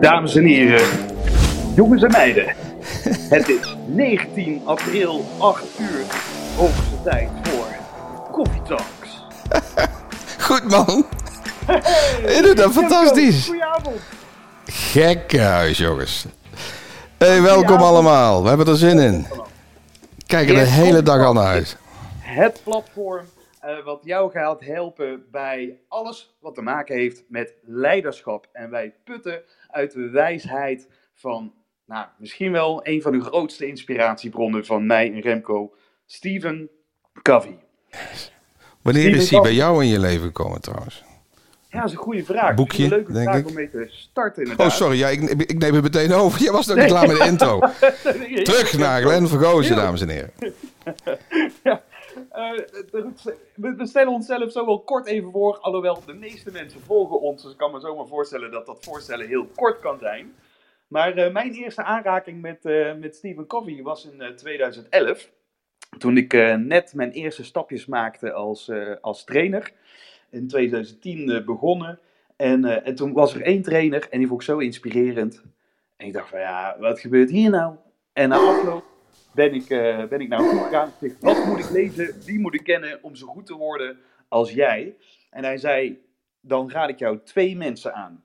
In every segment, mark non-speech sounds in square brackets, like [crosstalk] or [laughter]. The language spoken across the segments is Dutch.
Dames en heren, jongens en meiden. Het is 19 april, 8 uur, hoogste tijd voor Coffee Talks. [laughs] Goed man. Je doet dat fantastisch. Goedenavond. Gekke huis, jongens. Hey, welkom allemaal. We hebben er zin in. Kijken de hele dag al naar uit. Het platform eh, wat jou gaat helpen bij alles wat te maken heeft met leiderschap. En wij putten uit de wijsheid van, nou, misschien wel een van de grootste inspiratiebronnen van mij en Remco, Stephen Covey. Wanneer is hij bij jou in je leven gekomen trouwens? Ja, dat is een goede vraag. Boekje, een leuke denk vraag ik. om mee te starten Oh, inderdaad. sorry. Ja, ik, ik neem het meteen over. Jij was nog niet klaar met de intro. [laughs] Terug naar Glenn Vergozen, dames en heren. [laughs] Ja, we, we stellen onszelf zo wel kort even voor, alhoewel de meeste mensen volgen ons. Dus ik kan me zomaar voorstellen dat dat voorstellen heel kort kan zijn. Maar eh, mijn eerste aanraking met, eh, met Stephen Covey was in eh, 2011. Toen ik eh, net mijn eerste stapjes maakte als, eh, als trainer. In 2010 eh, begonnen. En, eh, en toen was er één trainer en die vond ik zo inspirerend. En ik dacht van ja, wat gebeurt hier nou? En na afloop ben ik, eh, ben ik naar toe gegaan. Wat moet ik lezen? Wie moet ik kennen om zo goed te worden als jij? En hij zei, dan raad ik jou twee mensen aan.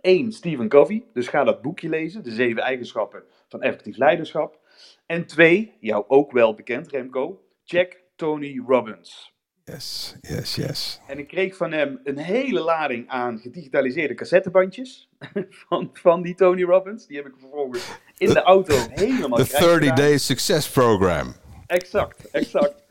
Eén, Stephen Covey. Dus ga dat boekje lezen. De zeven eigenschappen van effectief leiderschap. En twee, jou ook wel bekend, Remco. Check Tony Robbins. Yes, yes, yes. En ik kreeg van hem een hele lading aan gedigitaliseerde cassettebandjes [laughs] van, van die Tony Robbins. Die heb ik vervolgens in de auto helemaal The krijt 30 gedaan. Day Success Program. Exact, exact.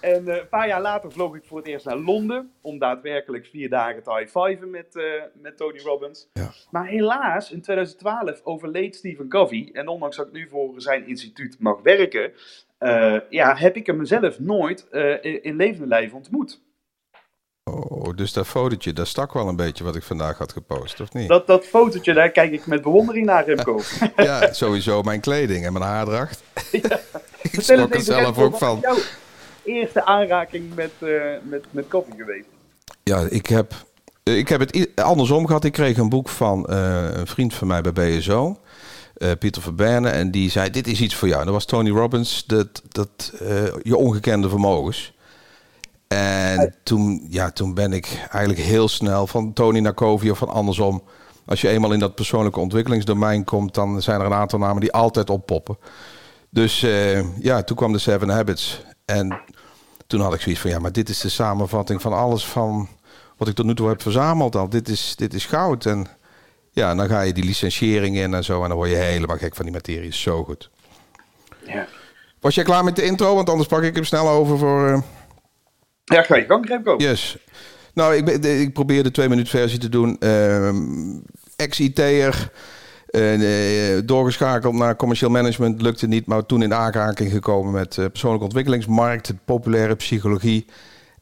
En eh, een paar jaar later vloog ik voor het eerst naar Londen om daadwerkelijk vier dagen te high-fiven met, eh, met Tony Robbins. Ja. Maar helaas, in 2012 overleed Stephen Covey. En ondanks dat ik nu voor zijn instituut mag werken, ja, heb ik hem zelf nooit eh, in, levende lijf ontmoet. Oh, dus dat fotootje, dat stak wel een beetje wat ik vandaag had gepost, of niet? Dat, dat fotootje, daar kijk ik met bewondering naar, Remco. [laughs] Ja, sowieso mijn kleding en mijn haardracht. [laughs] ik Vertel schrok er zelf ook wat van. is jouw eerste aanraking met, eh met, met koffie geweest? Ja, ik heb, ik heb het andersom gehad. Ik kreeg een boek van eh, een vriend van mij bij BSO, eh, Pieter Verberne. En die zei, dit is iets voor jou. Dat was Tony Robbins, dat, dat, eh, Je Ongekende Vermogens. En toen, ja, toen ben ik eigenlijk heel snel van Tony naar Covey of van andersom. Als je eenmaal in dat persoonlijke ontwikkelingsdomein komt, dan zijn er een aantal namen die altijd oppoppen. Dus eh, ja, toen kwam de Seven Habits. En toen had ik zoiets van, ja, maar dit is de samenvatting van alles van wat ik tot nu toe heb verzameld al. Dit is, dit is goud. En ja, dan ga je die licentiëring in en zo. En dan word je helemaal gek van die materie. Is zo goed. Ja. Was jij klaar met de intro? Want anders pak ik hem snel over voor... eh, Ja, ga je gang, Remco. Yes. Nou, ik, ik probeer de twee minuut versie te doen. Ehm Ex-IT'er, eh, doorgeschakeld naar commercieel management, lukte niet. Maar toen in aanraking gekomen met eh, persoonlijke ontwikkelingsmarkt, populaire psychologie.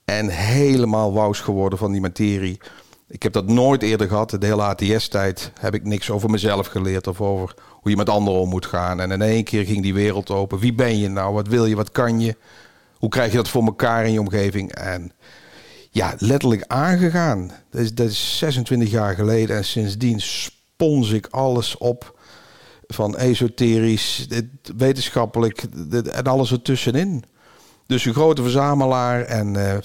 En helemaal wous geworden van die materie. Ik heb dat nooit eerder gehad. De hele ATS-tijd heb ik niks over mezelf geleerd of over hoe je met anderen om moet gaan. En in één keer ging die wereld open. Wie ben je nou? Wat wil je? Wat kan je? Hoe krijg je dat voor elkaar in je omgeving? En ja, letterlijk aangegaan. Dat is, dat is 26 jaar geleden en sindsdien spons ik alles op. Van esoterisch, wetenschappelijk en alles ertussenin. Dus een grote verzamelaar en eh,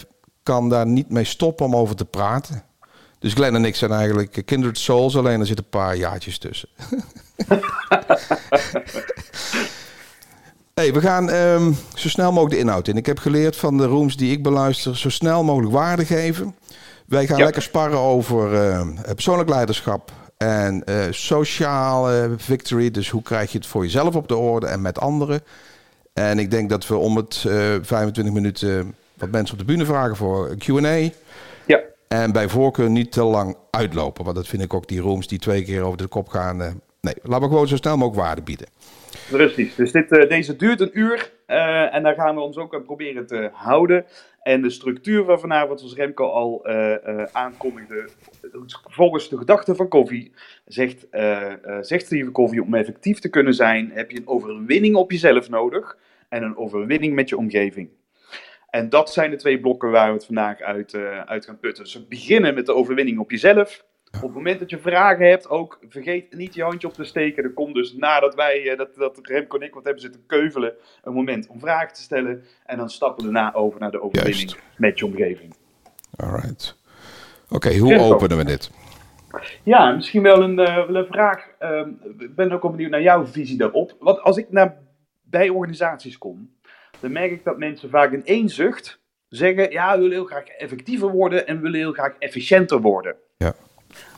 kan daar niet mee stoppen om over te praten. Dus Glenn en ik zijn eigenlijk kindred souls, alleen er zitten een paar jaartjes tussen. [laughs] Hey, we gaan ehm, zo snel mogelijk de inhoud in. Ik heb geleerd van de rooms die ik beluister, zo snel mogelijk waarde geven. Wij gaan Ja. lekker sparren over eh, persoonlijk leiderschap en eh sociale victory. Dus hoe krijg je het voor jezelf op de orde en met anderen. En ik denk dat we om het eh 25 minuten wat mensen op de bühne vragen voor een Q&A. En bij voorkeur niet te lang uitlopen. Want dat vind ik ook die rooms die twee keer over de kop gaan. eh, nee, laten we gewoon zo snel mogelijk waarde bieden. Precies. Dus dit, eh, deze duurt een uur. eh, en daar gaan we ons ook aan proberen te houden. En de structuur van vanavond, zoals Remco al eh, aankondigde. Volgens de gedachte van Koffie zegt, zegt Steven Koffie: om effectief te kunnen zijn, heb je een overwinning op jezelf nodig. En een overwinning met je omgeving. En dat zijn de twee blokken waar we het vandaag uit, eh, uit gaan putten. Dus we beginnen met de overwinning op jezelf. Op het moment dat je vragen hebt, ook vergeet niet je handje op te steken. Er komt dus nadat wij, uh, dat, dat Remco en ik wat hebben zitten keuvelen, een moment om vragen te stellen. En dan stappen we daarna over naar de overwinning met je omgeving. Alright. Oké, hoe openen we dit? Ja, misschien wel een, uh, wel een vraag. Uh, ik ben ook wel benieuwd naar jouw visie daarop. Want als ik naar, bij organisaties kom, dan merk ik dat mensen vaak in één zucht zeggen: Ja, we willen heel graag effectiever worden en we willen heel graag efficiënter worden. Ja.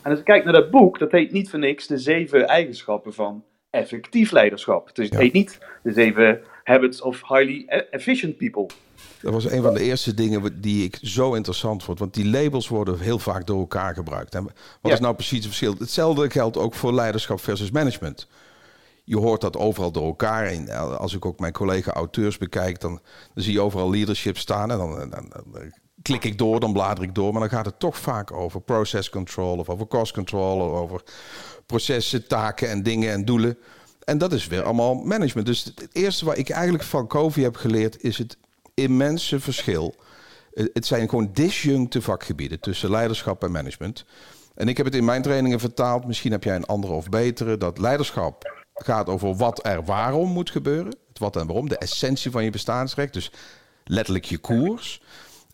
En als ik kijk naar dat boek, dat heet niet voor niks de zeven eigenschappen van effectief leiderschap. Dus het heet niet de zeven habits of highly e-, efficient people. Dat was een van de eerste dingen die ik zo interessant vond. Want die labels worden heel vaak door elkaar gebruikt. En wat is nou precies het verschil? Hetzelfde geldt ook voor leiderschap versus management. Je hoort dat overal door elkaar. En als ik ook mijn collega-auteurs bekijk, dan, dan, zie je overal leadership staan. En dan, dan, dan, klik ik door, dan blader ik door. Maar dan gaat het toch vaak over process control of over cost control of over processen, taken en dingen en doelen. En dat is weer allemaal management. Dus het eerste wat ik eigenlijk van COVID heb geleerd is het immense verschil. Het zijn gewoon disjuncte vakgebieden tussen leiderschap en management. En ik heb het in mijn trainingen vertaald. Misschien heb jij een andere of betere. Dat leiderschap gaat over wat er waarom moet gebeuren. Het wat en waarom. De essentie van je bestaansrecht. Dus letterlijk je koers.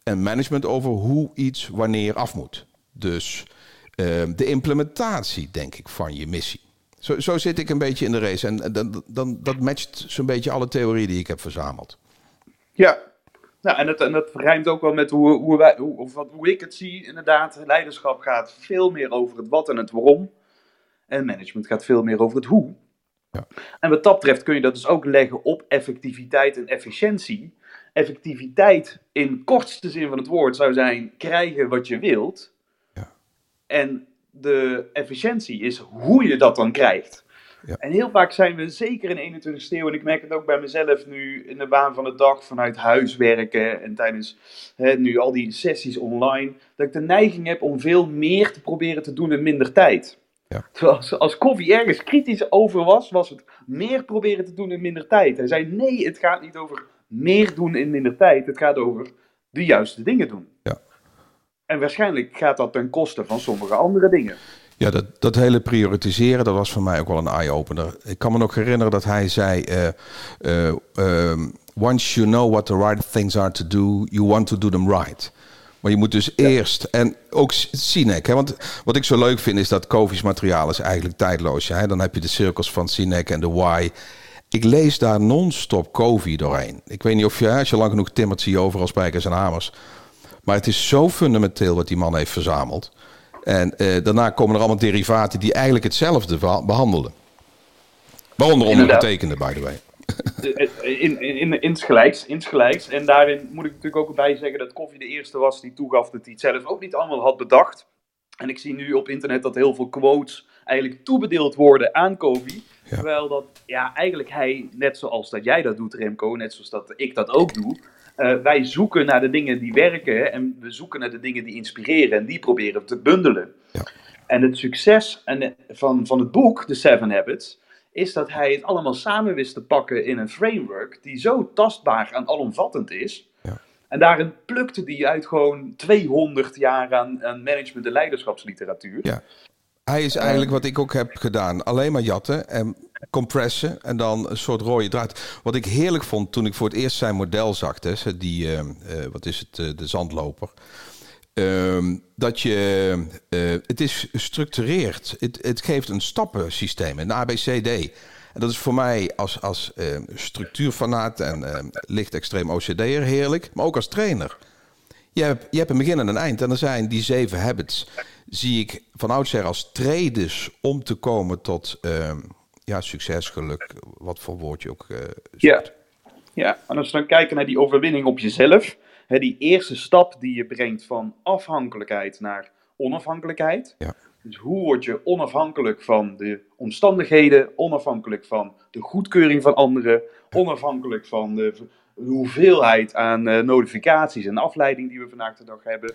En management over hoe iets wanneer af moet. Dus uh, de implementatie, denk ik, van je missie. Zo, zo, zit ik een beetje in de race. En dan, dan, dat matcht zo'n beetje alle theorieën die ik heb verzameld. Ja, nou, en, het, en dat rijmt ook wel met hoe, hoe, wij, hoe, of wat, hoe ik het zie. Inderdaad, leiderschap gaat veel meer over het wat en het waarom. En management gaat veel meer over het hoe. Ja. En wat dat betreft kun je dat dus ook leggen op effectiviteit en efficiëntie. Effectiviteit in kortste zin van het woord zou zijn krijgen wat je wilt. Ja. En de efficiëntie is hoe je dat dan krijgt. Ja. En heel vaak zijn we, zeker in 21ste eeuw, en ik merk het ook bij mezelf nu in de baan van de dag vanuit huis werken en tijdens hè, nu al die sessies online, dat ik de neiging heb om veel meer te proberen te doen in minder tijd. Ja. Terwijl als, Koffie ergens kritisch over was, was het meer proberen te doen in minder tijd. Hij zei nee, het gaat niet over meer doen in minder tijd, het gaat over de juiste dingen doen. Ja. En waarschijnlijk gaat dat ten koste van sommige andere dingen. Ja, dat, dat hele prioritiseren, dat was voor mij ook wel een eye-opener. Ik kan me nog herinneren dat hij zei... Uh, uh, um, once you know what the right things are to do, you want to do them right. Maar je moet dus ja. eerst, en ook Sinek, hè, want wat ik zo leuk vind is dat Kovi's materiaal is eigenlijk tijdloos. Hè? Dan heb je de cirkels van Sinek en de Why. Ik lees daar non-stop Kovi doorheen. Ik weet niet of je, als je lang genoeg timmert, zie je overal spijkers en hamers. Maar het is zo fundamenteel wat die man heeft verzameld. En uh, daarna komen er allemaal derivaten die eigenlijk hetzelfde behandelen. Waaronder ondergetekende, by the way. In, in, in, insgelijks, insgelijks. En daarin moet ik natuurlijk ook bij zeggen dat Koffie de eerste was die toegaf dat hij het zelf ook niet allemaal had bedacht. En ik zie nu op internet dat heel veel quotes eigenlijk toebedeeld worden aan Kofi. Ja. Terwijl dat ja, eigenlijk hij, net zoals dat jij dat doet Remco, net zoals dat ik dat ook doe, uh, wij zoeken naar de dingen die werken en we zoeken naar de dingen die inspireren en die proberen we te bundelen. Ja. En het succes van, van het boek, The Seven Habits, is dat hij het allemaal samen wist te pakken in een framework die zo tastbaar en alomvattend is. Ja. En daarin plukte hij uit gewoon 200 jaar aan, aan management- en leiderschapsliteratuur. Ja. Hij is eigenlijk wat ik ook heb gedaan. Alleen maar jatten en compressen en dan een soort rode draad. Wat ik heerlijk vond toen ik voor het eerst zijn model zag, dus, die, uh, uh, wat is het, uh, de zandloper. Uh, dat je, het is gestructureerd. Het, het geeft een stappensysteem, een ABCD. En dat is voor mij als, als structuurfanaat en licht extreem OCD'er heerlijk, maar ook als trainer. Je hebt, je hebt een begin en een eind. En er zijn die zeven habits, zie ik van oudsher als tredes om te komen tot uh, ja, succes, geluk, wat voor woord je ook uh, ja. ja, en als we dan kijken naar die overwinning op jezelf, hè, die eerste stap die je brengt van afhankelijkheid naar onafhankelijkheid. Ja. Dus hoe word je onafhankelijk van de omstandigheden, onafhankelijk van de goedkeuring van anderen, onafhankelijk van de hoeveelheid aan uh, notificaties en afleiding die we vandaag de dag hebben.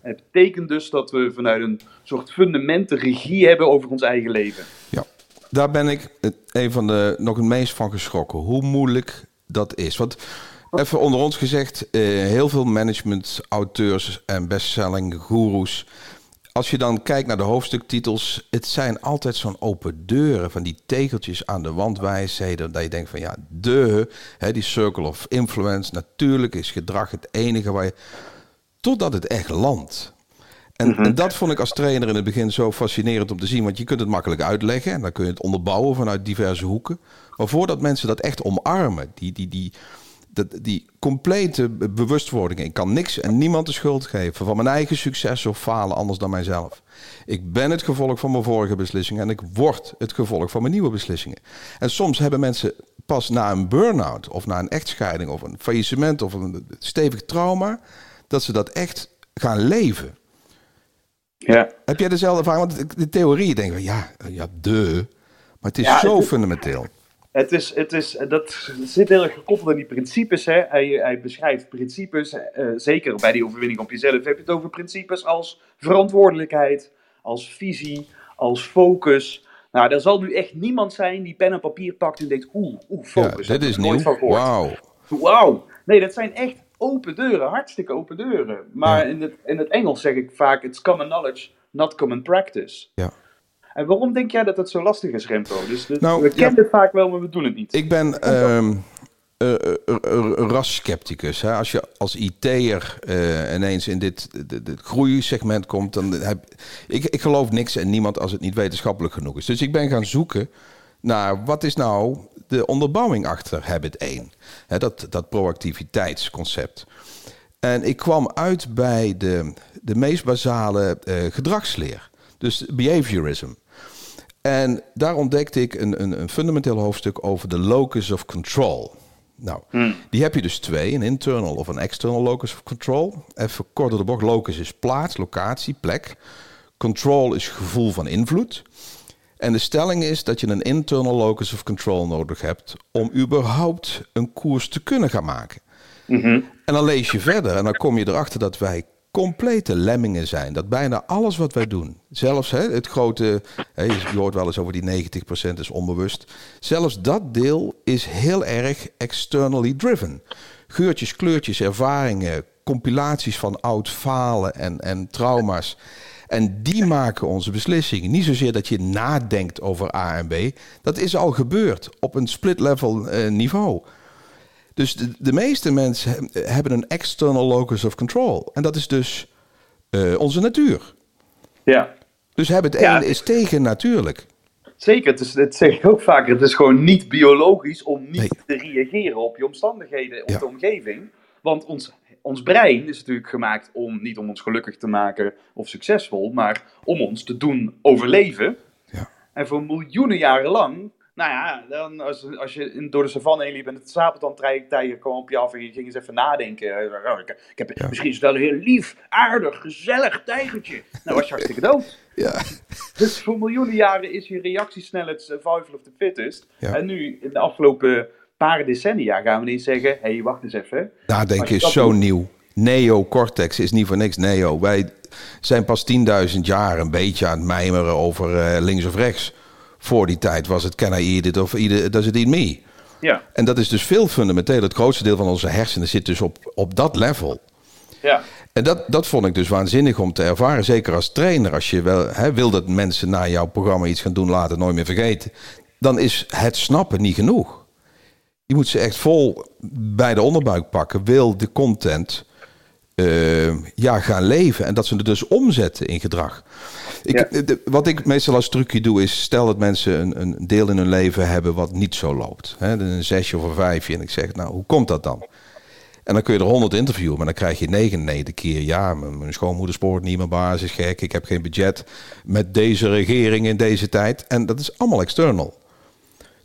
Het betekent dus dat we vanuit een soort fundamenten regie hebben over ons eigen leven. Ja, daar ben ik een van de nog het meest van geschrokken. Hoe moeilijk dat is. Want even onder ons gezegd, uh, heel veel management, auteurs en bestselling goeroes als je dan kijkt naar de hoofdstuktitels, het zijn altijd zo'n open deuren van die tegeltjes aan de wandwijsheden. Dat je denkt van ja, de, hè, die circle of influence. Natuurlijk is gedrag het enige waar je. Totdat het echt landt. En, en, dat vond ik als trainer in het begin zo fascinerend om te zien. Want je kunt het makkelijk uitleggen en dan kun je het onderbouwen vanuit diverse hoeken. Maar voordat mensen dat echt omarmen, die, die, die, dat, die complete bewustwording. Ik kan niks en niemand de schuld geven van mijn eigen succes of falen anders dan mijzelf. Ik ben het gevolg van mijn vorige beslissingen en ik word het gevolg van mijn nieuwe beslissingen. En soms hebben mensen pas na een burn-out of na een echtscheiding of een faillissement of een stevig trauma, dat ze dat echt gaan leven. Ja. Heb jij dezelfde ervaring? Want de theorie denken ja, ja, de. Maar het is zo fundamenteel. Het is, het is, dat zit heel erg gekoppeld aan die principes. Hè? Hij, hij beschrijft principes, uh, zeker bij die overwinning op jezelf heb je het over principes als verantwoordelijkheid, als visie, als focus. Nou, er zal nu echt niemand zijn die pen en papier pakt en denkt, oeh, oeh, focus. Ja, dit is nieuw. Wauw. Wauw. Nee, dat zijn echt open deuren, hartstikke open deuren. Maar in, het, in het Engels zeg ik vaak, it's common knowledge, not common practice. Ja. En waarom denk jij dat het zo lastig is, Remco? Dus, nou, we kennen het vaak wel, maar we doen het niet. Ik ben uh, ras-scepticus. Als je als IT'er uh, ineens in dit, dit, groeisegment komt, dan heb ik, ik geloof niks en niemand als het niet wetenschappelijk genoeg is. Dus ik ben gaan zoeken naar wat is nou de onderbouwing achter Habit 1. Hè, dat, dat proactiviteitsconcept. En ik kwam uit bij de, de meest basale uh, gedragsleer. Dus behaviorism. En daar ontdekte ik een, een, een fundamenteel hoofdstuk over de locus of control. Nou, hmm. die heb je dus twee, een internal of een external locus of control. Even kort door de bocht, locus is plaats, locatie, plek. Control is gevoel van invloed. En de stelling is dat je een internal locus of control nodig hebt om überhaupt een koers te kunnen gaan maken. Mhm. En dan lees je verder en dan kom je erachter dat wij complete lemmingen zijn. Dat bijna alles wat wij doen, zelfs hè, het grote, hè, je hoort wel eens over die 90% is onbewust. Zelfs dat deel is heel erg externally driven. Geurtjes, kleurtjes, ervaringen, compilaties van oud falen en, en trauma's. En die maken onze beslissingen. Niet zozeer dat je nadenkt over A en B. Dat is al gebeurd op een split-level eh, niveau. Dus de, de, meeste mensen hebben een external locus of control. En dat is dus uh, onze natuur. Ja. Dus hebben het ja. is tegen natuurlijk. Zeker, het, is, het zeg ik ook vaker. Het is gewoon niet biologisch om niet te reageren op je omstandigheden, op de omgeving. Want ons, ons brein is natuurlijk gemaakt om niet om ons gelukkig te maken of succesvol, maar om ons te doen overleven. Ja. En voor miljoenen jaren lang nou ja, dan als, als je door de savanne heen liep en het sabeltandtijger kwam op je af en je ging eens even nadenken. Oh, ik, ik heb, Misschien is het wel een heel lief, aardig, gezellig tijgertje. Nou was je hartstikke dood. [laughs] Ja. Dus voor miljoenen jaren is je reactiesnelheid survival of the fittest. En nu, in de afgelopen paar decennia, gaan we niet zeggen: hé, hey, wacht eens even. Nadenken is zo nieuw. Neocortex is niet voor niks neo. Wij zijn pas 10.000 jaar een beetje aan het mijmeren over uh, links of rechts. Voor die tijd was het can I eat it of does it eat me? Ja. En dat is dus veel fundamenteel. Het grootste deel van onze hersenen zit dus op, op dat level. Ja. En dat, dat vond ik dus waanzinnig om te ervaren. Zeker als trainer. Als je wel hè, wil dat mensen na jouw programma iets gaan doen, laten nooit meer vergeten. Dan is het snappen niet genoeg. Je moet ze echt vol bij de onderbuik pakken. Wil de content uh, ja, gaan leven. En dat ze het dus omzetten in gedrag. Ik, wat ik meestal als trucje doe, is stel dat mensen een, een deel in hun leven hebben wat niet zo loopt. Hè, een zesje of een vijfje. En ik zeg, nou, hoe komt dat dan? En dan kun je er honderd interviewen, maar dan krijg je negen nee de keer. Ja, mijn, schoonmoeder spoort niet, mijn baas is gek, ik heb geen budget met deze regering in deze tijd. En dat is allemaal external.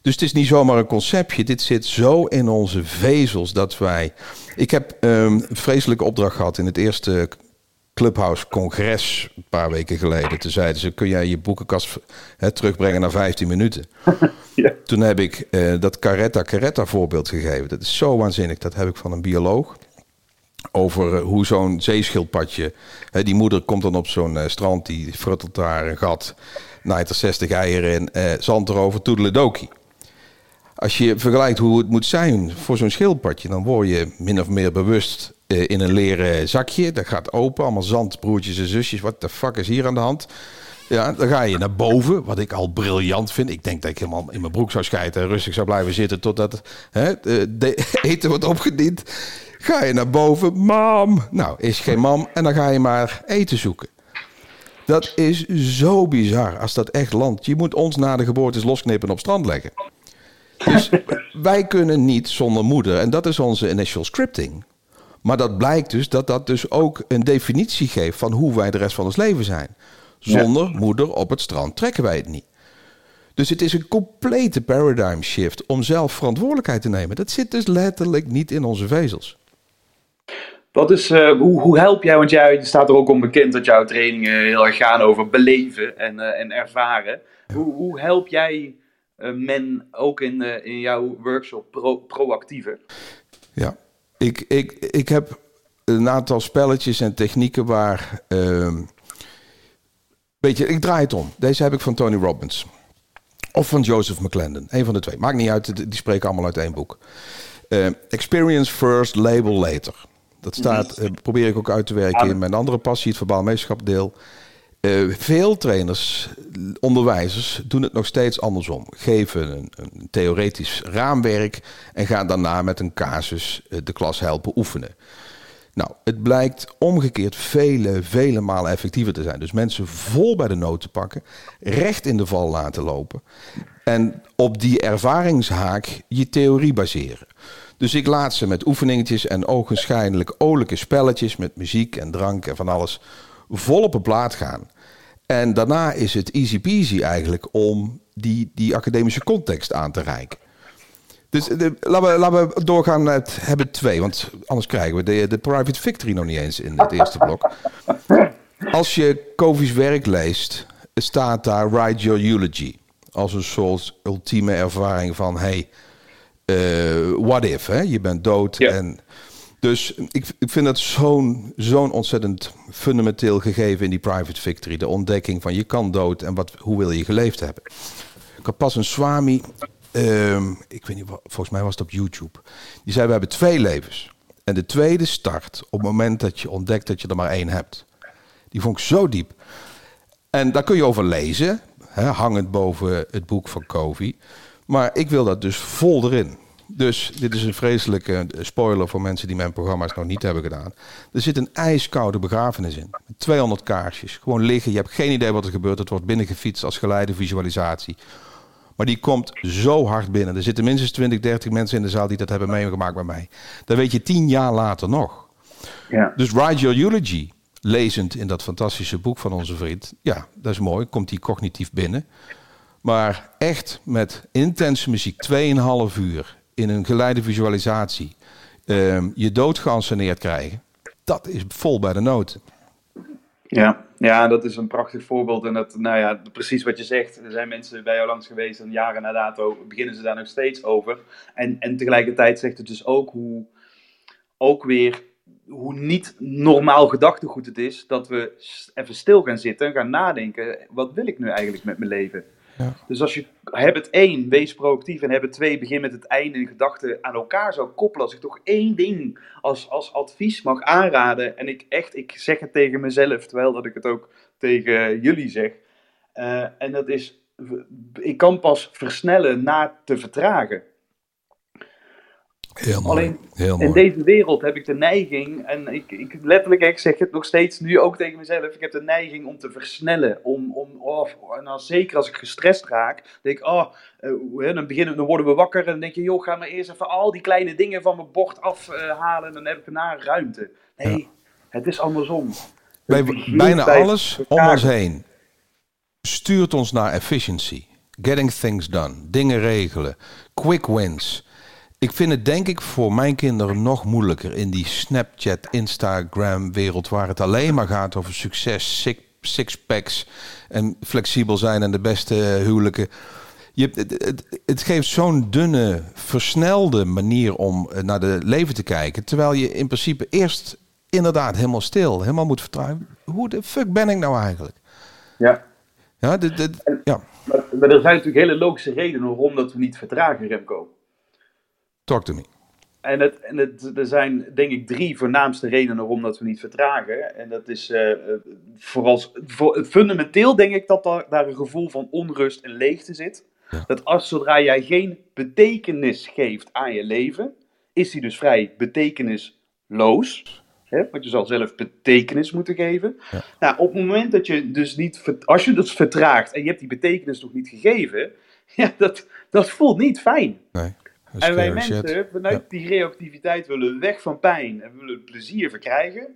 Dus het is niet zomaar een conceptje. Dit zit zo in onze vezels dat wij. Ik heb um, een vreselijke opdracht gehad in het eerste Clubhouse congres een paar weken geleden. Toen zeiden ze, kun jij je boekenkast hè, terugbrengen naar 15 minuten? [laughs] ja. Toen heb ik uh, dat Caretta Caretta voorbeeld gegeven. Dat is zo waanzinnig. Dat heb ik van een bioloog. Over uh, hoe zo'n zeeschildpadje... Hè, die moeder komt dan op zo'n uh, strand, die fruttelt daar een gat... naait er 60 eieren in, zand erover, toedeledokie. Als je vergelijkt hoe het moet zijn voor zo'n schildpadje... dan word je min of meer bewust eh, in een leren zakje. Dat gaat open, allemaal zandbroertjes en zusjes. Wat de fuck is hier aan de hand? Ja, dan ga je naar boven, wat ik al briljant vind. Ik denk dat ik helemaal in mijn broek zou schijten en rustig zou blijven zitten totdat hè, de eten wordt opgediend. Ga je naar boven, mam. Nou, is geen mam. En dan ga je maar eten zoeken. Dat is zo bizar als dat echt landt. Je moet ons na de geboorte losknippen en op strand leggen. Dus wij kunnen niet zonder moeder. En dat is onze initial scripting. Maar dat blijkt dus dat dat dus ook een definitie geeft van hoe wij de rest van ons leven zijn. Zonder moeder op het strand trekken wij het niet. Dus het is een complete paradigm shift om zelf verantwoordelijkheid te nemen. Dat zit dus letterlijk niet in onze vezels. Wat is, uh, hoe, hoe help jij, want jij staat er ook om bekend dat jouw trainingen heel erg gaan over beleven en, uh, en ervaren. Hoe, hoe help jij uh, men ook in, in jouw workshop pro, proactiever? Ja, ik, ik, ik heb een aantal spelletjes en technieken waar. Ehm, weet je, ik draai het om. Deze heb ik van Tony Robbins. Of van Joseph McClendon. Een van de twee. Maakt niet uit, die spreken allemaal uit één boek. experience first, label later. Dat staat, uh, probeer ik ook uit te werken in mijn andere passie, het verbaal meesterschap deel. Uh, veel trainers, onderwijzers doen het nog steeds andersom. Geven een, een theoretisch raamwerk en gaan daarna met een casus uh, de klas helpen oefenen. Nou, het blijkt omgekeerd vele, vele malen effectiever te zijn. Dus mensen vol bij de nood te pakken, recht in de val laten lopen. En op die ervaringshaak je theorie baseren. Dus ik laat ze met oefeningetjes en ogenschijnlijk olijke spelletjes met muziek en drank en van alles vol op een plaat gaan. En daarna is het easy peasy eigenlijk om die, die academische context aan te reiken. Dus de, laten, we, laten we doorgaan met hebben twee, want anders krijgen we de, de private victory nog niet eens in het eerste blok. Als je Kovi's werk leest, staat daar Write Your Eulogy. Als een soort ultieme ervaring van, hey, uh, what if, hè? je bent dood. En dus ik, ik vind dat zo'n zo'n ontzettend fundamenteel gegeven in die private victory. De ontdekking van je kan dood en wat, hoe wil je geleefd hebben. Ik had pas een swami, um, ik weet niet, volgens mij was het op YouTube. Die zei, we hebben twee levens. En de tweede start op het moment dat je ontdekt dat je er maar één hebt. Die vond ik zo diep. En daar kun je over lezen, hè, hangend boven het boek van Covey. Maar ik wil dat dus vol erin. Dus dit is een vreselijke spoiler voor mensen die mijn programma's nog niet hebben gedaan. Er zit een ijskoude begrafenis in. 200 kaarsjes. Gewoon liggen. Je hebt geen idee wat er gebeurt. Het wordt binnengefietst als geleide visualisatie. Maar die komt zo hard binnen. Er zitten minstens 20, 30 mensen in de zaal die dat hebben meegemaakt bij mij. Dat weet je tien jaar later nog. Ja. Dus Write Your Eulogy, lezend in dat fantastische boek van onze vriend. Ja, dat is mooi. Komt die cognitief binnen. Maar echt met intense muziek, 2,5 uur in een geleide visualisatie, uh, je dood geanceneerd krijgen, dat is vol bij de nood. Ja, ja, dat is een prachtig voorbeeld. En dat, nou ja, precies wat je zegt. Er zijn mensen bij jou langs geweest en jaren na dato beginnen ze daar nog steeds over. En, en tegelijkertijd zegt het dus ook hoe, ook weer hoe niet normaal gedachtegoed het is dat we even stil gaan zitten en gaan nadenken. Wat wil ik nu eigenlijk met mijn leven? Dus als je het één, wees proactief en het twee, begin met het einde in gedachten aan elkaar zou koppelen. Als ik toch één ding als, als advies mag aanraden. En ik echt, ik zeg het tegen mezelf, terwijl dat ik het ook tegen jullie zeg. Uh, en dat is, ik kan pas versnellen na te vertragen. Heel mooi. Alleen Heel mooi. in deze wereld heb ik de neiging, en ik, ik letterlijk, ik zeg het nog steeds nu ook tegen mezelf, ik heb de neiging om te versnellen. Om, om, oh, en dan zeker als ik gestrest raak, denk ik, oh, uh, dan, beginnen, dan worden we wakker en dan denk je, joh, ga maar eerst even al die kleine dingen van mijn bord afhalen en dan heb ik daarna ruimte. Nee, ja. het is andersom. Bij bijna alles om ons heen stuurt ons naar efficiency. Getting things done. Dingen regelen. Quick wins. Ik vind het denk ik voor mijn kinderen nog moeilijker in die Snapchat, Instagram wereld waar het alleen maar gaat over succes, sixpacks en flexibel zijn en de beste huwelijken. Je, het, het, het geeft zo'n dunne, versnelde manier om naar de leven te kijken. Terwijl je in principe eerst inderdaad helemaal stil, helemaal moet vertrouwen. Hoe de fuck ben ik nou eigenlijk? Ja. Ja, dit, dit, ja. Maar, maar er zijn natuurlijk hele logische redenen waarom dat we niet vertragen, Remco. Talk to me. En, het, en het, er zijn denk ik drie voornaamste redenen waarom dat we niet vertragen. En dat is uh, vooral voor, fundamenteel denk ik dat daar, daar een gevoel van onrust en leegte zit. Dat als zodra jij geen betekenis geeft aan je leven, is die dus vrij betekenisloos. Hè? Want je zal zelf betekenis moeten geven. Nou, op het moment dat je dus niet, als je dus vertraagt en je hebt die betekenis nog niet gegeven, [laughs] ja, dat, dat voelt niet fijn. Nee. En wij mensen, vanuit die reactiviteit, willen weg van pijn en willen plezier verkrijgen.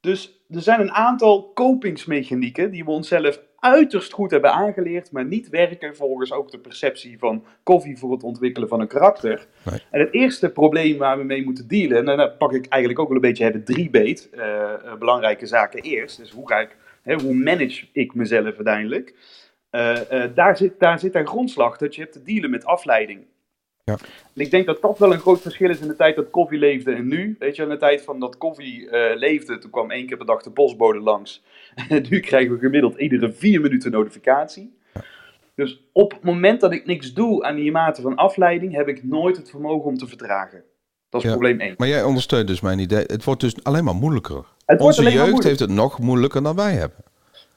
Dus er zijn een aantal kopingsmechanieken die we onszelf uiterst goed hebben aangeleerd, maar niet werken volgens ook de perceptie van koffie voor het ontwikkelen van een karakter. Nee. En het eerste probleem waar we mee moeten dealen, en dan pak ik eigenlijk ook wel een beetje het drie beet, uh, belangrijke zaken eerst. Dus hoe ga ik, hè, hoe manage ik mezelf uiteindelijk? Uh, daar, zit, daar zit een grondslag dat je hebt te dealen met afleiding. Ja. En ik denk dat dat wel een groot verschil is in de tijd dat koffie leefde en nu. Weet je, in de tijd van dat koffie uh, leefde, toen kwam één keer per dag de postbode langs. [laughs] En nu krijgen we gemiddeld iedere vier minuten notificatie. Dus op het moment dat ik niks doe aan die mate van afleiding, heb ik nooit het vermogen om te vertragen. Dat is ja, probleem één. Maar jij ondersteunt dus mijn idee. Het wordt dus alleen maar moeilijker. Het Onze jeugd heeft het nog moeilijker dan wij hebben.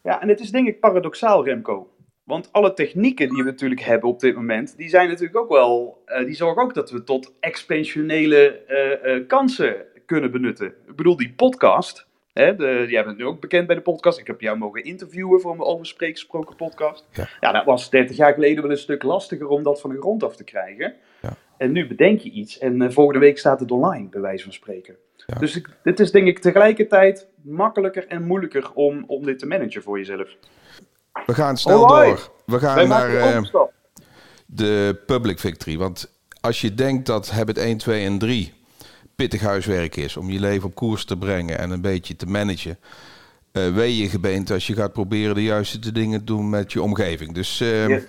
Ja, en het is denk ik paradoxaal, Remco. Want alle technieken die we natuurlijk hebben op dit moment, die zijn natuurlijk ook wel, uh, die zorgen ook dat we tot expansionele uh, uh, kansen kunnen benutten. Ik bedoel, die podcast, hè, de, jij bent nu ook bekend bij de podcast. Ik heb jou mogen interviewen voor mijn overspreekgesproken podcast. Ja. ja, dat was 30 jaar geleden wel een stuk lastiger om dat van de grond af te krijgen. Ja. En nu bedenk je iets en volgende week staat het online, bij wijze van spreken. Ja. Dus ik, dit is denk ik tegelijkertijd makkelijker en moeilijker om, om dit te managen voor jezelf. We gaan snel door. We gaan naar uh, de public victory. Want als je denkt dat Habit 1, 2 en 3 pittig huiswerk is om je leven op koers te brengen en een beetje te managen, uh, wee je gebeend als je gaat proberen de juiste dingen te doen met je omgeving. Dus uh, yes.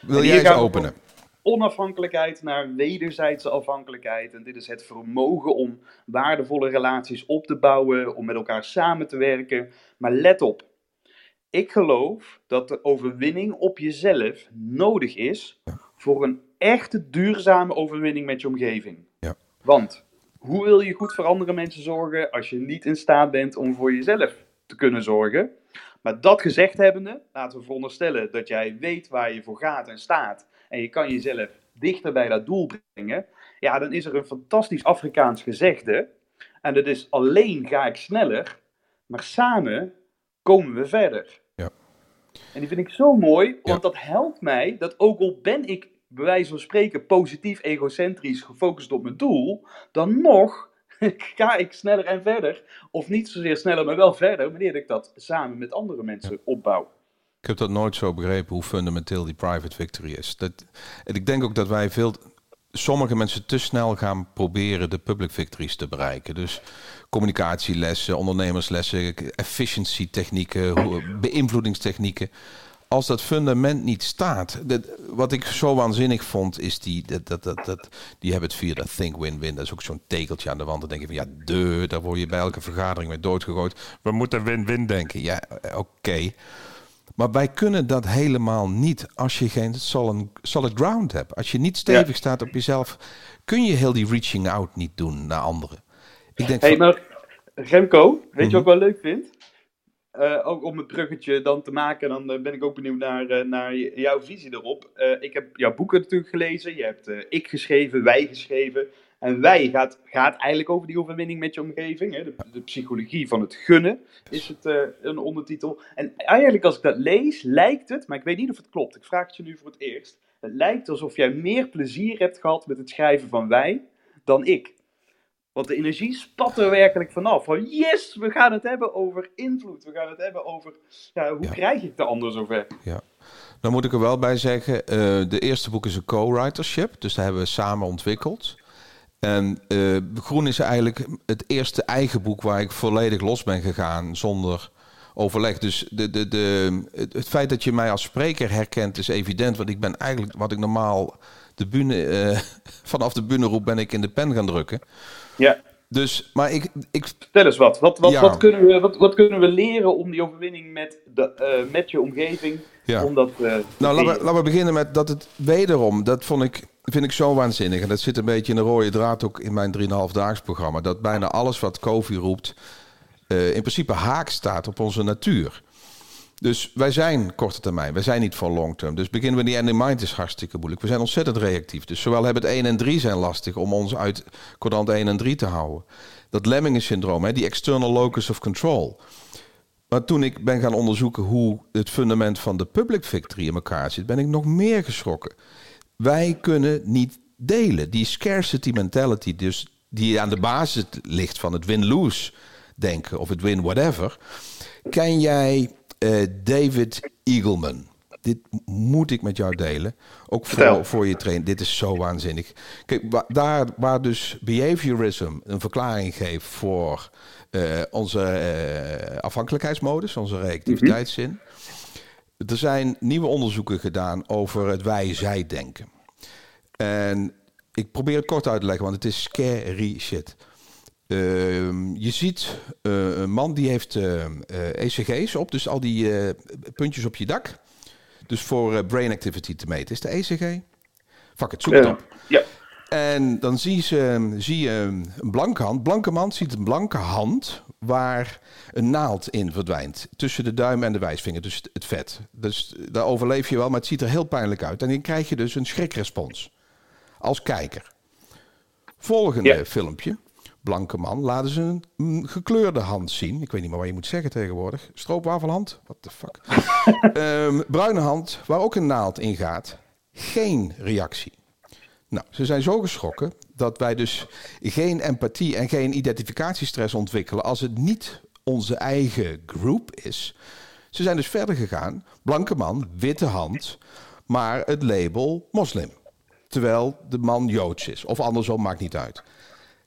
wil jij eens openen? Onafhankelijkheid naar wederzijdse afhankelijkheid. En dit is het vermogen om waardevolle relaties op te bouwen, om met elkaar samen te werken. Maar let op, ik geloof dat de overwinning op jezelf nodig is voor een echte duurzame overwinning met je omgeving. Ja. Want hoe wil je goed voor andere mensen zorgen als je niet in staat bent om voor jezelf te kunnen zorgen? Maar dat gezegd hebbende, laten we veronderstellen dat jij weet waar je voor gaat en staat en je kan jezelf dichter bij dat doel brengen, ja, dan is er een fantastisch Afrikaans gezegde. En dat is alleen ga ik sneller, maar samen komen we verder. Ja. En die vind ik zo mooi, want dat helpt mij dat ook al ben ik bij wijze van spreken positief, egocentrisch, gefocust op mijn doel, dan nog [laughs] ga ik sneller en verder. Of niet zozeer sneller, maar wel verder, wanneer ik dat samen met andere mensen opbouw. Ik heb dat nooit zo begrepen hoe fundamenteel die private victory is. Dat, en ik denk ook dat wij veel sommige mensen te snel gaan proberen de public victories te bereiken. Dus communicatielessen, ondernemerslessen, efficiency technieken, beïnvloedingstechnieken. Als dat fundament niet staat, dat, wat ik zo waanzinnig vond, is die, dat, dat, dat, dat, die hebben het via dat Think Win-Win. Dat is ook zo'n tekeltje aan de wand. Dan denk je van ja, de, daar word je bij elke vergadering mee doodgegooid. We moeten win-win denken. Ja, oké. Maar wij kunnen dat helemaal niet als je geen solid, solid ground hebt. Als je niet stevig staat op jezelf, kun je heel die reaching out niet doen naar anderen. Ik denk hey, maar Remco, weet je wat ik wel leuk vind? Uh, ook om het bruggetje dan te maken, dan uh, ben ik ook benieuwd naar, uh, naar jouw visie erop. ik heb jouw boeken natuurlijk gelezen. Je hebt ik geschreven, wij geschreven. En wij gaat, gaat eigenlijk over die overwinning met je omgeving. Hè? De, de psychologie van het gunnen is het uh, een ondertitel. En eigenlijk als ik dat lees, lijkt het, maar ik weet niet of het klopt. Ik vraag het je nu voor het eerst. Het lijkt alsof jij meer plezier hebt gehad met het schrijven van wij dan ik. Want de energie spat er werkelijk vanaf. Van yes, we gaan het hebben over invloed. We gaan het hebben over ja, hoe krijg ik de ander zover. Ja. Dan moet ik er wel bij zeggen, uh, de eerste boek is een co-writership. Dus dat hebben we samen ontwikkeld. En uh, Groen is eigenlijk het eerste eigen boek waar ik volledig los ben gegaan zonder overleg. Dus de, de, de, het, feit dat je mij als spreker herkent is evident. Want ik ben eigenlijk wat ik normaal de bühne, uh, [laughs] vanaf de bühne roep, ben ik in de pen gaan drukken. Ja. Dus, maar ik, ik... Vertel eens wat. Wat, wat, wat, kunnen we, wat, wat kunnen we leren om die overwinning met, de, uh, met je omgeving... Ja. Om dat, nou, laten we, laten we beginnen met dat het wederom, dat vond ik vind ik zo waanzinnig. En dat zit een beetje in de rode draad ook in mijn 3,5 daags programma. Dat bijna alles wat Kofi roept, uh, in principe haak staat op onze natuur. Dus wij zijn korte termijn, wij zijn niet voor long term. Dus beginnen we die end in mind is hartstikke moeilijk. We zijn ontzettend reactief. Dus zowel hebben het 1 en 3 zijn lastig om ons uit quadrant 1 en 3 te houden. Dat Lemmingen-syndroom, die external locus of control. Maar toen ik ben gaan onderzoeken hoe het fundament van de public victory in elkaar zit, ben ik nog meer geschrokken. Wij kunnen niet delen. Die scarcity mentality, dus die aan de basis ligt van het win-lose denken of het win whatever. Ken jij uh, David Eagleman? Dit moet ik met jou delen. Ook voor, voor je trainen. Dit is zo waanzinnig. Kijk, daar waar dus behaviorism een verklaring geeft voor uh, onze uh, afhankelijkheidsmodus, onze reactiviteitszin. Mm Er zijn nieuwe onderzoeken gedaan over het wij-zij denken. En ik probeer het kort uit te leggen, want het is scary shit. Uh, je ziet uh, een man die heeft ECG's op, dus al die puntjes op je dak. Dus voor brain activity te meten. Is de ECG? Fuck het, zoek het op. Ja. En dan zie je, zie je een blanke hand. Blanke man ziet een blanke hand waar een naald in verdwijnt. Tussen de duim en de wijsvinger, dus het vet. Dus daar overleef je wel, maar het ziet er heel pijnlijk uit. En dan krijg je dus een schrikrespons als kijker. Volgende filmpje. Blanke man laten ze een gekleurde hand zien. Ik weet niet meer wat je moet zeggen tegenwoordig. Stroopwafelhand? What the fuck? um, [laughs] bruine hand, waar ook een naald in gaat. Geen reactie. Nou, ze zijn zo geschrokken dat wij dus geen empathie en geen identificatiestress ontwikkelen als het niet onze eigen groep is. Ze zijn dus verder gegaan. Blanke man, witte hand, maar het label moslim. Terwijl de man joods is. Of andersom, maakt niet uit.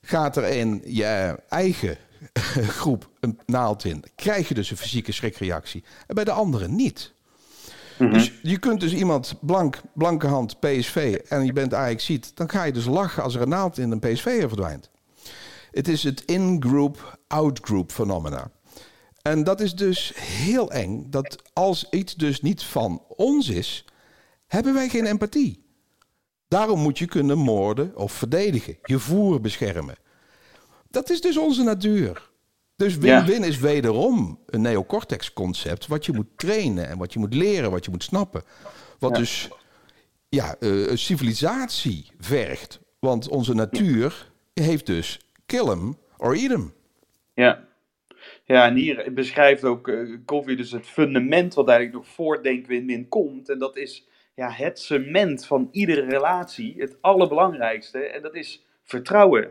Gaat er in je eigen [laughs] groep een naald in, krijg je dus een fysieke schrikreactie. En bij de anderen niet. Mhm. Dus je kunt dus iemand blank, blanke hand PSV en je bent Ajax ziet, dan ga je dus lachen als er een naald in een PSV verdwijnt. Het is het in-group, out-group phenomena. En dat is dus heel eng, dat als iets dus niet van ons is, hebben wij geen empathie. Daarom moet je kunnen moorden of verdedigen, je voer beschermen. Dat is dus onze natuur. Dus win-win is wederom een neocortex-concept wat je moet trainen en wat je moet leren, wat je moet snappen. Wat dus ja, uh, civilisatie vergt. Want onze natuur heeft dus kill hem or eat hem. Ja. Ja, en hier beschrijft ook uh, Covey dus het fundament wat eigenlijk nog voor denk-win-win komt. En dat is ja, het cement van iedere relatie, het allerbelangrijkste. En dat is vertrouwen.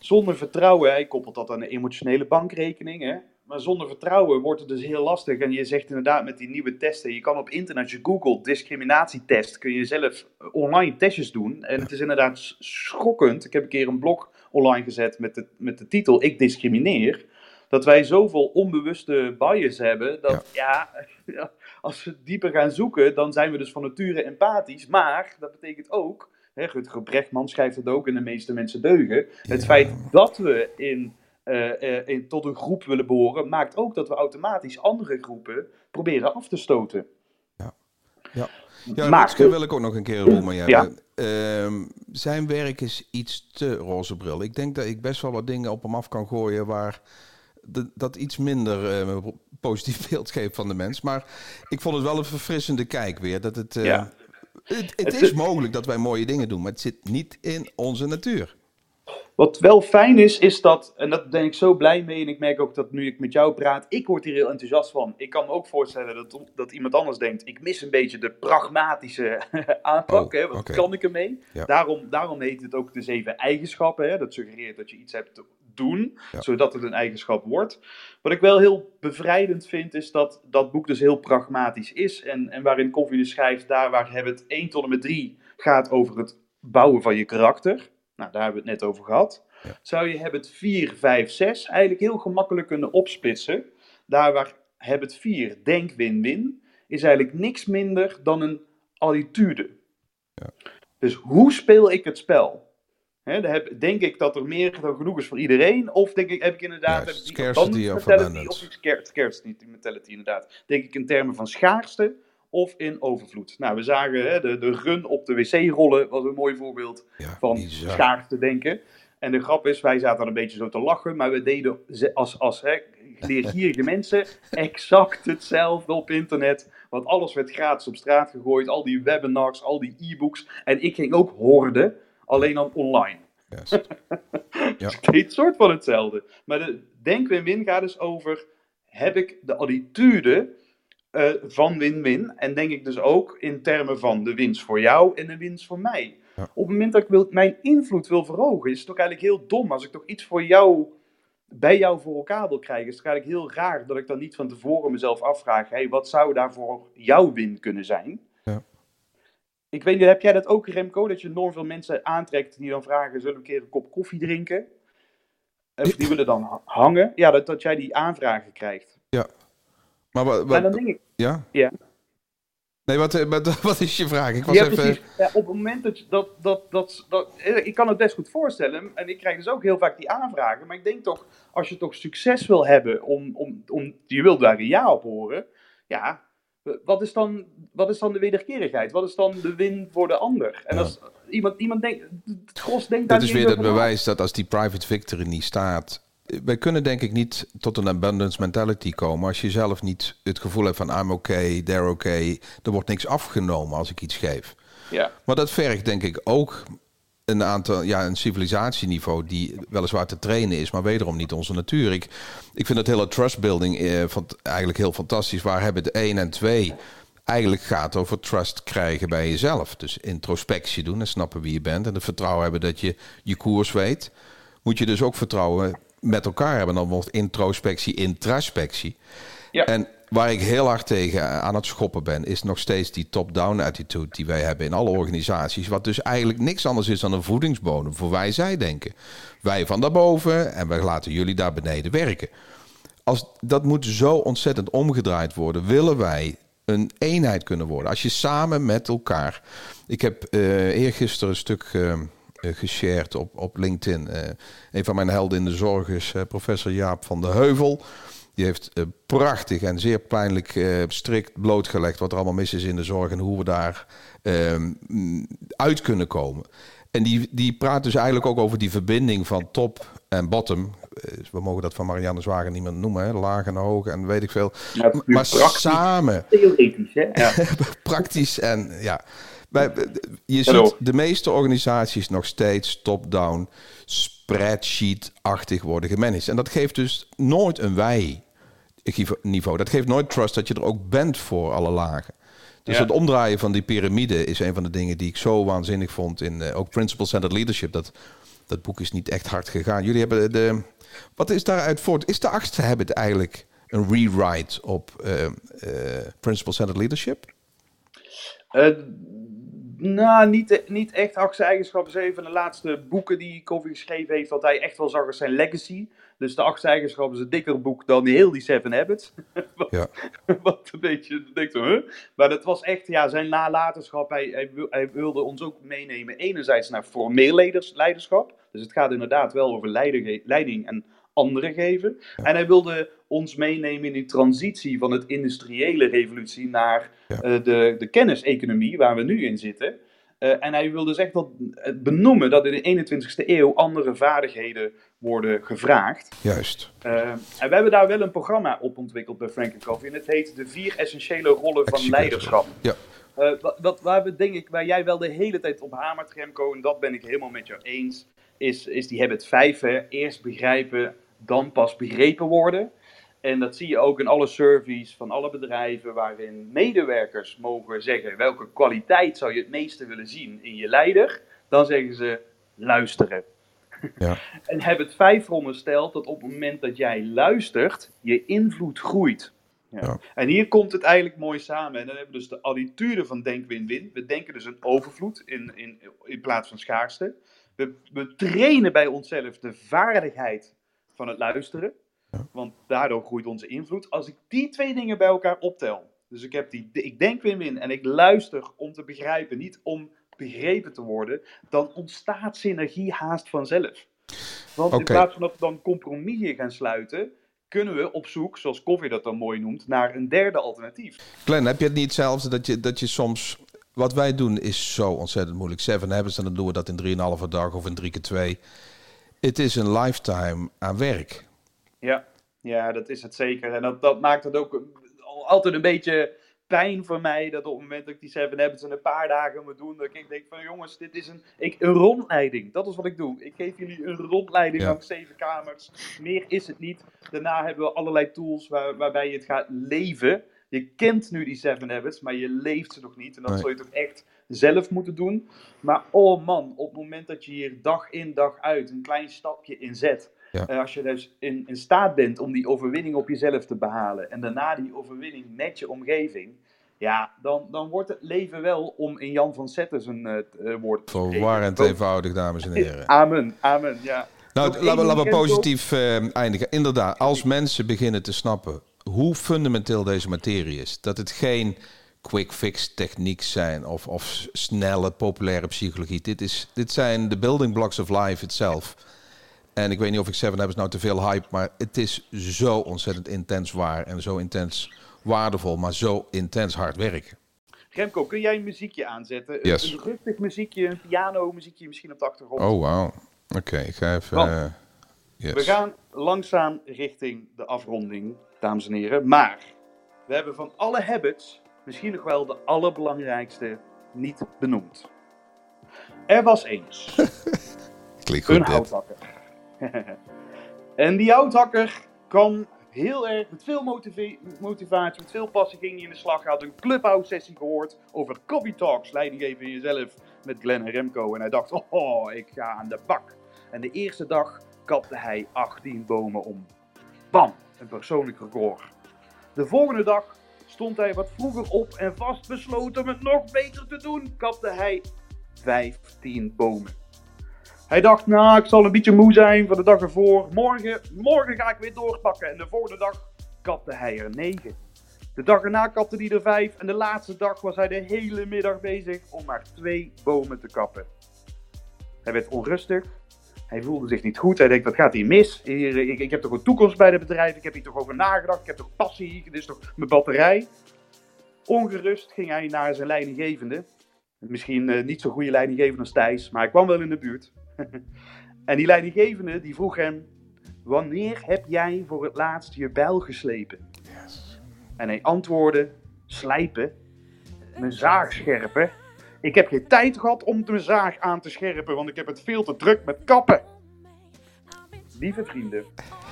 Zonder vertrouwen, hij koppelt dat aan een emotionele bankrekening, hè? maar zonder vertrouwen wordt het dus heel lastig. En je zegt inderdaad met die nieuwe testen, je kan op internet, je googelt discriminatietest, kun je zelf online testjes doen. En het is inderdaad schokkend. Ik heb een keer een blog online gezet met de, met de titel Ik discrimineer. Dat wij zoveel onbewuste bias hebben, dat ja. ja [laughs] als we dieper gaan zoeken, dan zijn we dus van nature empathisch. Maar dat betekent ook Hè, Rutger Brechtman schrijft het ook in De meeste mensen deugen. Het feit dat we in, uh, in, tot een groep willen behoren, maakt ook dat we automatisch andere groepen proberen af te stoten. Ja, ja. ja maar, wil ik ook nog een keer een rol mee hebben. Ja. Uh, zijn werk is iets te roze bril. Ik denk dat ik best wel wat dingen op hem af kan gooien waar dat iets minder uh, positief [laughs] beeld geeft van de mens. Maar ik vond het wel een verfrissende kijk weer. Dat het, uh, het, het is mogelijk dat wij mooie dingen doen, maar het zit niet in onze natuur. Wat wel fijn is, is dat, en dat ben ik zo blij mee, en ik merk ook dat nu ik met jou praat, ik word hier heel enthousiast van. Ik kan me ook voorstellen dat, dat iemand anders denkt, ik mis een beetje de pragmatische [laughs] aanpak, oh, hè, wat kan ik ermee? Daarom, daarom heet het ook de zeven eigenschappen, hè? dat suggereert dat je iets hebt doen, zodat het een eigenschap wordt. Wat ik wel heel bevrijdend vind, is dat dat boek dus heel pragmatisch is. En, en waarin Koffie dus schrijft, daar waar het 1 tot en met 3 gaat over het bouwen van je karakter. Nou, daar hebben we het net over gehad. Zou je het 4, 5, 6 eigenlijk heel gemakkelijk kunnen opsplitsen. Daar waar het 4, denk win-win, is eigenlijk niks minder dan een attitude. Ja. Dus hoe speel ik het spel? Heb, denk ik dat er meer dan genoeg is voor iedereen. Of denk ik, heb ik inderdaad... Ja, scarcity of mentality. Of scarcity mentality, inderdaad. Denk ik in termen van schaarste of in overvloed. Nou, we zagen hè, de, de run op de wc-rollen, was een mooi voorbeeld Ja, van bizar. schaarste denken. En de grap is, wij zaten dan een beetje zo te lachen, maar we deden als, als hè, leergierige [laughs] mensen exact hetzelfde op internet. Want alles werd gratis op straat gegooid, al die webinars, al die e-books. En ik ging ook horden, alleen dan online. Juist. [laughs] Ja. Deed soort van hetzelfde. Maar de denk-win-win gaat dus over, heb ik de attitude eh, van win-win? En denk ik dus ook in termen van de winst voor jou en de winst voor mij. Ja. Op het moment dat ik wil, mijn invloed wil verhogen, is het toch eigenlijk heel dom. Als ik toch iets voor jou, bij jou voor elkaar wil krijgen, is het eigenlijk heel raar dat ik dan niet van tevoren mezelf afvraag, hey, wat zou daar voor jouw win kunnen zijn? Ja. Ik weet niet, heb jij dat ook Remco, dat je enorm veel mensen aantrekt die dan vragen, zullen we een keer een kop koffie drinken? Of die willen dan ha- hangen. Ja, dat, dat jij die aanvragen krijgt. Maar wat, Maar dan denk ik, ja? Ja. Nee, wat, eh, wat, [laughs] wat is je vraag? Ik was ja, even... Ja, op het moment dat, dat, dat, dat, dat, eh, ik kan het best goed voorstellen, en ik krijg dus ook heel vaak die aanvragen, maar ik denk toch, als je toch succes wil hebben, om, om, om, je wil daar een ja op horen, ja, wat is dan, wat is dan de wederkerigheid? Wat is dan de win voor de ander? En Ja. als iemand, iemand denkt, het gros denkt daar Dit is weer na. bewijs dat als die private victory niet staat... Wij kunnen denk ik niet tot een abundance mentality komen... als je zelf niet het gevoel hebt van I'm okay, they're okay. Er wordt niks afgenomen als ik iets geef. Ja, Maar dat vergt denk ik ook een aantal, ja, een civilisatieniveau die weliswaar te trainen is, maar wederom niet onze natuur. Ik, ik vind het hele trustbuilding eh, van, eigenlijk heel fantastisch. Waar hebben het 1 en 2 eigenlijk gaat over trust krijgen bij jezelf. Dus introspectie doen en snappen wie je bent en het vertrouwen hebben dat je je koers weet. Moet je dus ook vertrouwen met elkaar hebben. Dan wordt introspectie intraspectie. Ja. En waar ik heel hard tegen aan het schoppen ben, is nog steeds die top-down attitude die wij hebben in alle organisaties. Wat dus eigenlijk niks anders is dan een voedingsbodem voor wij zij denken. Wij van daarboven en wij laten jullie daar beneden werken. Als, dat moet zo ontzettend omgedraaid worden. Willen wij een eenheid kunnen worden? Als je samen met elkaar. Ik heb eh eergisteren een stuk eh, geshared op, op LinkedIn. Een van mijn helden in de zorg is professor Jaap van de Heuvel. Die heeft eh, prachtig en zeer pijnlijk eh, strikt blootgelegd wat er allemaal mis is in de zorg en hoe we daar ehm, mm, uit kunnen komen. En die, die praat dus eigenlijk ook over die verbinding van top en bottom. Eh, we mogen dat van Marianne Zwager niet meer noemen, hè? laag en hoog en weet ik veel. Ja, maar praktisch. samen, theoretisch, hè? Ja. [laughs] praktisch en ja. Wij, je ziet de meeste organisaties nog steeds top-down, spreadsheet-achtig worden gemanaged. En dat geeft dus nooit een wij-niveau. Dat geeft nooit trust dat je er ook bent voor alle lagen. Dus Ja. het omdraaien van die piramide is een van de dingen die ik zo waanzinnig vond in eh, ook Principle-Centered Leadership. Dat, dat boek is niet echt hard gegaan. Jullie hebben de. Wat is daaruit voort? Is de achtste habit eigenlijk een rewrite op eh, eh, Principle-Centered Leadership? Eh, nou, niet, niet echt. Achtste eigenschappen is een van de laatste boeken die Covey geschreven heeft, dat hij echt wel zag als zijn legacy. Dus de achtste eigenschappen is een dikker boek dan heel die Seven Habits. [laughs] wat, Ja. [laughs] wat een beetje, denkt zo, huh? Maar dat was echt, ja, zijn nalatenschap. Hij, hij, hij wilde ons ook meenemen, enerzijds naar formeel leiders, leiderschap. Dus het gaat inderdaad wel over leiding, leiding en anderen geven. En hij wilde ons meenemen in die transitie van het industriële revolutie naar Ja. eh, de, de kenniseconomie waar we nu in zitten. Eh, en hij wilde dus echt dat, eh, benoemen dat in de 21ste eeuw andere vaardigheden worden gevraagd. Juist. Eh, en we hebben daar wel een programma op ontwikkeld bij Frank Coffee. En het heet de vier essentiële rollen van leiderschap. Ja. Wat, wat, waar we denk ik, waar jij wel de hele tijd op hamert, Remco, en dat ben ik helemaal met jou eens, is, is die habit 5, hè. Eerst begrijpen, dan pas begrepen worden. En dat zie je ook in alle surveys van alle bedrijven, waarin medewerkers mogen zeggen welke kwaliteit zou je het meeste willen zien in je leider. Dan zeggen ze luisteren. Ja. [laughs] En habit 5 veronderstelt dat op het moment dat jij luistert, je invloed groeit. Ja. Ja. En hier komt het eigenlijk mooi samen. En dan hebben we dus de attitude van denk-win-win. We denken dus een overvloed in, in, in plaats van schaarste. We, we trainen bij onszelf de vaardigheid van het luisteren. Ja. Want daardoor groeit onze invloed. Als ik die twee dingen bij elkaar optel. Dus ik, heb die, ik denk win-win en ik luister om te begrijpen, niet om begrepen te worden. Dan ontstaat synergie haast vanzelf. Want in plaats van dat we dan compromissen gaan sluiten, kunnen we op zoek, zoals Koffie dat dan mooi noemt, naar een derde alternatief. Glenn, heb je het niet hetzelfde dat je, dat je soms... Wat wij doen is zo ontzettend moeilijk. Seven Habits, en dan doen we dat in 3,5 dag of in 3 keer 2. Het is een lifetime aan werk. Ja, ja dat is het zeker. En dat, dat maakt het ook altijd een beetje pijn voor mij dat op het moment dat ik die Seven Habits in een paar dagen moet doen, dat ik denk van jongens, dit is een, ik, een rondleiding. Dat is wat ik doe. Ik geef jullie een rondleiding Ja. langs zeven kamers. Meer is het niet. Daarna hebben we allerlei tools waar, waarbij je het gaat leven. Je kent nu die Seven Habits, maar je leeft ze nog niet. En dat Nee. zul je toch echt zelf moeten doen. Maar oh man, op het moment dat je hier dag in dag uit een klein stapje in zet. Ja. eh, als je dus in, in staat bent om die overwinning op jezelf te behalen. En daarna die overwinning met je omgeving. Ja, dan, dan wordt het leven wel, om in Jan van Zetten zijn eh, t- eh, woord. Verwarrend eenvoudig, dames en heren. [laughs] Amen, amen, ja. Nou, laten we, positief eh, eindigen. Inderdaad, als mensen beginnen te snappen hoe fundamenteel deze materie is, dat het geen quick fix techniek zijn of, of snelle populaire psychologie. Dit, is, dit zijn de building blocks of life itself. En ik weet niet of ik Seven Habits nou te veel hype, maar het is zo ontzettend intens waar en zo intens waardevol, maar zo intens hard werken. Remco, kun jij een muziekje aanzetten? Een- Yes. Een rustig muziekje, een piano muziekje misschien op de achtergrond. Oh, wauw. Oké, ik ga even... Eh, yes. We gaan langzaam richting de afronding, dames en heren. Maar we hebben van alle habits misschien nog wel de allerbelangrijkste niet benoemd. Er was eens [laughs] Klinkt een goed dit. houthakker. [laughs] en die houthakker kwam heel erg met veel motiva- motivatie, met veel passie ging hij in de slag. Hij had een clubhouse sessie gehoord over coffee talks, leidinggeven in jezelf met Glenn en Remco. En hij dacht, oh, ik ga aan de bak. En de eerste dag kapte hij 18 bomen om. Bam, een persoonlijk record. De volgende dag stond hij wat vroeger op en vast besloten om het nog beter te doen, kapte hij 15 bomen. Hij dacht, nou, ik zal een beetje moe zijn van de dag ervoor. Morgen, morgen ga ik weer doorpakken. En de volgende dag kapte hij er 9. De dag erna kapte hij er 5. En de laatste dag was hij de hele middag bezig om maar twee bomen te kappen. Hij werd onrustig. Hij voelde zich niet goed. Hij denkt, wat gaat hier mis? Hier, ik, ik heb toch een toekomst bij het bedrijf. Ik heb hier toch over nagedacht. Ik heb toch passie. Dit is toch mijn batterij. Ongerust ging hij naar zijn leidinggevende. Misschien eh, niet zo'n goede leidinggevende als Thijs, maar hij kwam wel in de buurt. [laughs] en die leidinggevende die vroeg hem: Wanneer heb jij voor het laatst je bijl geslepen? En hij antwoordde: Slijpen, mijn zaag scherpen. Ik heb geen tijd gehad om mijn zaag aan te scherpen, want ik heb het veel te druk met kappen. Lieve vrienden,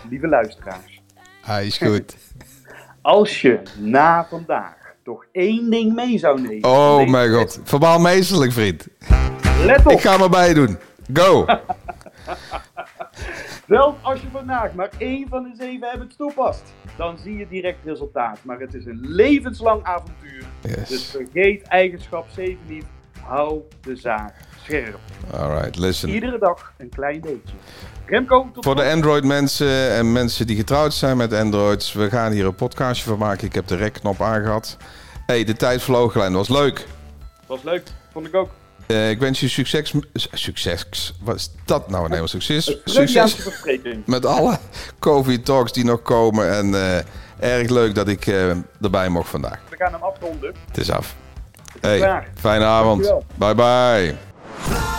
lieve luisteraars, Hij is goed. [laughs] als je na vandaag toch één ding mee zou nemen. Oh mijn god. Verbaal meesterlijk, vriend. Let op! Ik ga maar bij doen. Go. [laughs] Zelfs als je vandaag maar één van de zeven habits toepast, dan zie je direct resultaat. Maar het is een levenslang avontuur. Dus vergeet eigenschap 7 niet. Hou de zaag scherp. Alright, listen. Iedere dag een klein beetje. Remco, tot Voor de slot. Android mensen en mensen die getrouwd zijn met Androids. We gaan hier een podcastje van maken. Ik heb de rec-knop aangehad. hey, de tijd vloog Glenn. Was leuk. Was leuk, vond ik ook. Eh, ik wens je succes. Succes. Wat is dat nou? Maar succes. Succes met alle COVID talks die nog komen. En eh, erg leuk dat ik eh, erbij mocht vandaag. We gaan hem afronden. Het is af. Hey, fijne avond. Dankjewel. Bye bye.